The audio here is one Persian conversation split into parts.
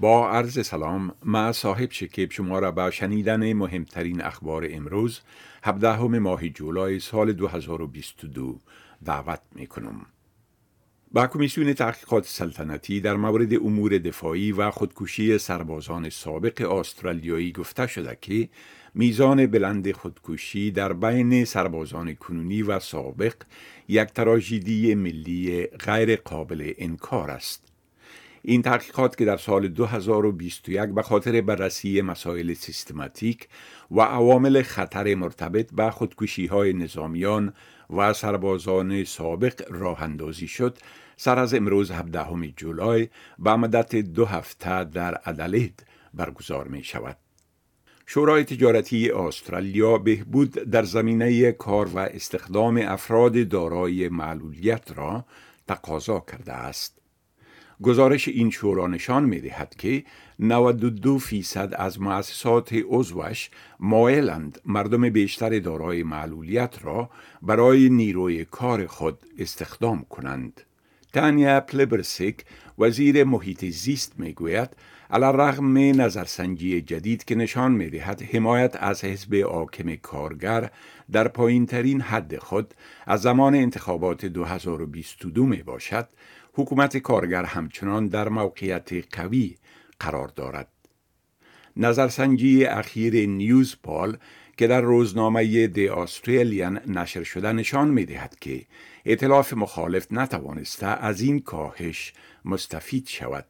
با عرض سلام ما صاحب شکیب شما را به شنیدن مهمترین اخبار امروز 17 ماه جولای سال 2022 دعوت می کنم. با کمیسیون تحقیقات سلطنتی در مورد امور دفاعی و خودکشی سربازان سابق استرالیایی گفته شده که میزان بلند خودکشی در بین سربازان کنونی و سابق یک تراژدی ملی غیر قابل انکار است. این تحقیقات که در سال 2021 به خاطر بررسی مسائل سیستماتیک و عوامل خطر مرتبط به خودکشی های نظامیان و سربازان سابق راه اندازی شد سر از امروز 17 جولای به مدت دو هفته در ادلید برگزار می شود. شورای تجارتی استرالیا بهبود در زمینه کار و استخدام افراد دارای معلولیت را تقاضا کرده است. گزارش این شورا نشان می دهد که 92 فیصد از مؤسسات عضوش مایلند مردم بیشتر دارای معلولیت را برای نیروی کار خود استخدام کنند. تانیا پلبرسیک وزیر محیط زیست می گوید علا رغم نظرسنجی جدید که نشان می دهد حمایت از حزب آکم کارگر در پایین ترین حد خود از زمان انتخابات 2022 می باشد حکومت کارگر همچنان در موقعیت قوی قرار دارد. نظرسنجی اخیر نیوز پال که در روزنامه دی آستریلیان نشر شده نشان می دهد که اطلاف مخالف نتوانسته از این کاهش مستفید شود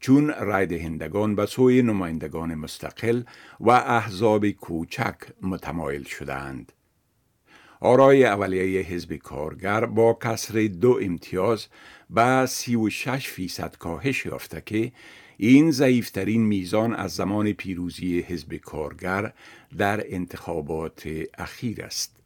چون رای دهندگان به سوی نمایندگان مستقل و احزاب کوچک متمایل شدند. آرای اولیه حزب کارگر با کسر دو امتیاز به 36 فیصد کاهش یافته که این ضعیفترین میزان از زمان پیروزی حزب کارگر در انتخابات اخیر است.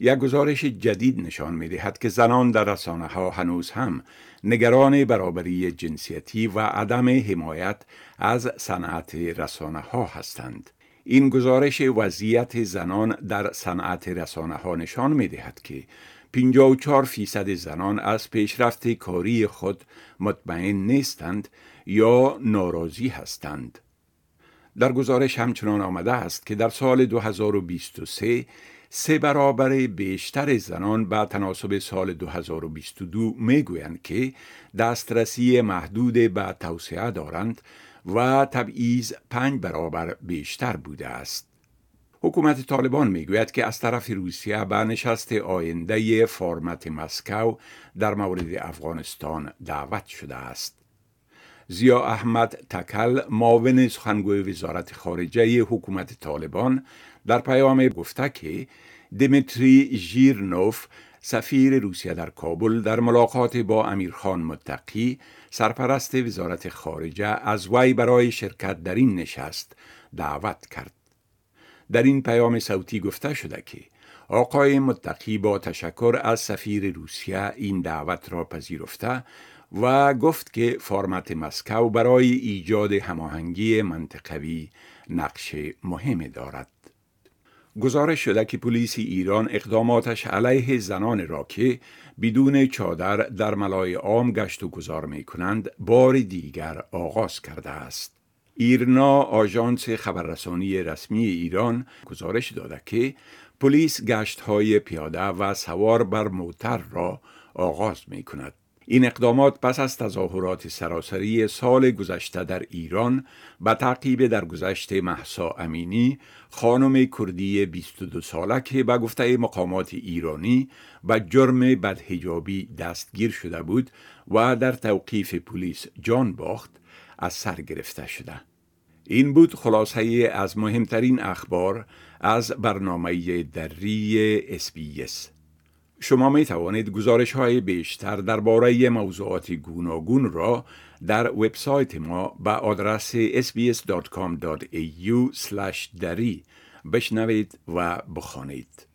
یک گزارش جدید نشان می دهد که زنان در رسانه ها هنوز هم نگران برابری جنسیتی و عدم حمایت از صنعت رسانه ها هستند. این گزارش وضعیت زنان در صنعت رسانه ها نشان می دهد که 54 فیصد زنان از پیشرفت کاری خود مطمئن نیستند یا ناراضی هستند. در گزارش همچنان آمده است که در سال 2023 سه برابر بیشتر زنان به تناسب سال 2022 می‌گویند که دسترسی محدود به توسعه دارند و تبعیض پنج برابر بیشتر بوده است. حکومت طالبان می‌گوید که از طرف روسیه به نشست آینده فرمت مسکو در مورد افغانستان دعوت شده است. زیا احمد تکل معاون سخنگوی وزارت خارجه حکومت طالبان در پیام گفته که دمیتری ژیرنوف سفیر روسیه در کابل در ملاقات با امیرخان متقی سرپرست وزارت خارجه از وی برای شرکت در این نشست دعوت کرد. در این پیام صوتی گفته شده که آقای متقی با تشکر از سفیر روسیه این دعوت را پذیرفته و گفت که فرمت مسکو برای ایجاد هماهنگی منطقوی نقش مهمی دارد. گزارش شده که پلیس ایران اقداماتش علیه زنان را که بدون چادر در ملای عام گشت و گذار می کنند بار دیگر آغاز کرده است. ایرنا آژانس خبررسانی رسمی ایران گزارش داده که پلیس گشت های پیاده و سوار بر موتر را آغاز می کند. این اقدامات پس از تظاهرات سراسری سال گذشته در ایران به تعقیب در گذشته محسا امینی خانم کردی 22 ساله که به گفته مقامات ایرانی به جرم بدهجابی دستگیر شده بود و در توقیف پلیس جان باخت از سر گرفته شده. این بود خلاصه از مهمترین اخبار از برنامه دری اسپیس شما می توانید گزارش های بیشتر درباره موضوعات گوناگون را در وبسایت ما به آدرس sbs.com.au دری بشنوید و بخوانید.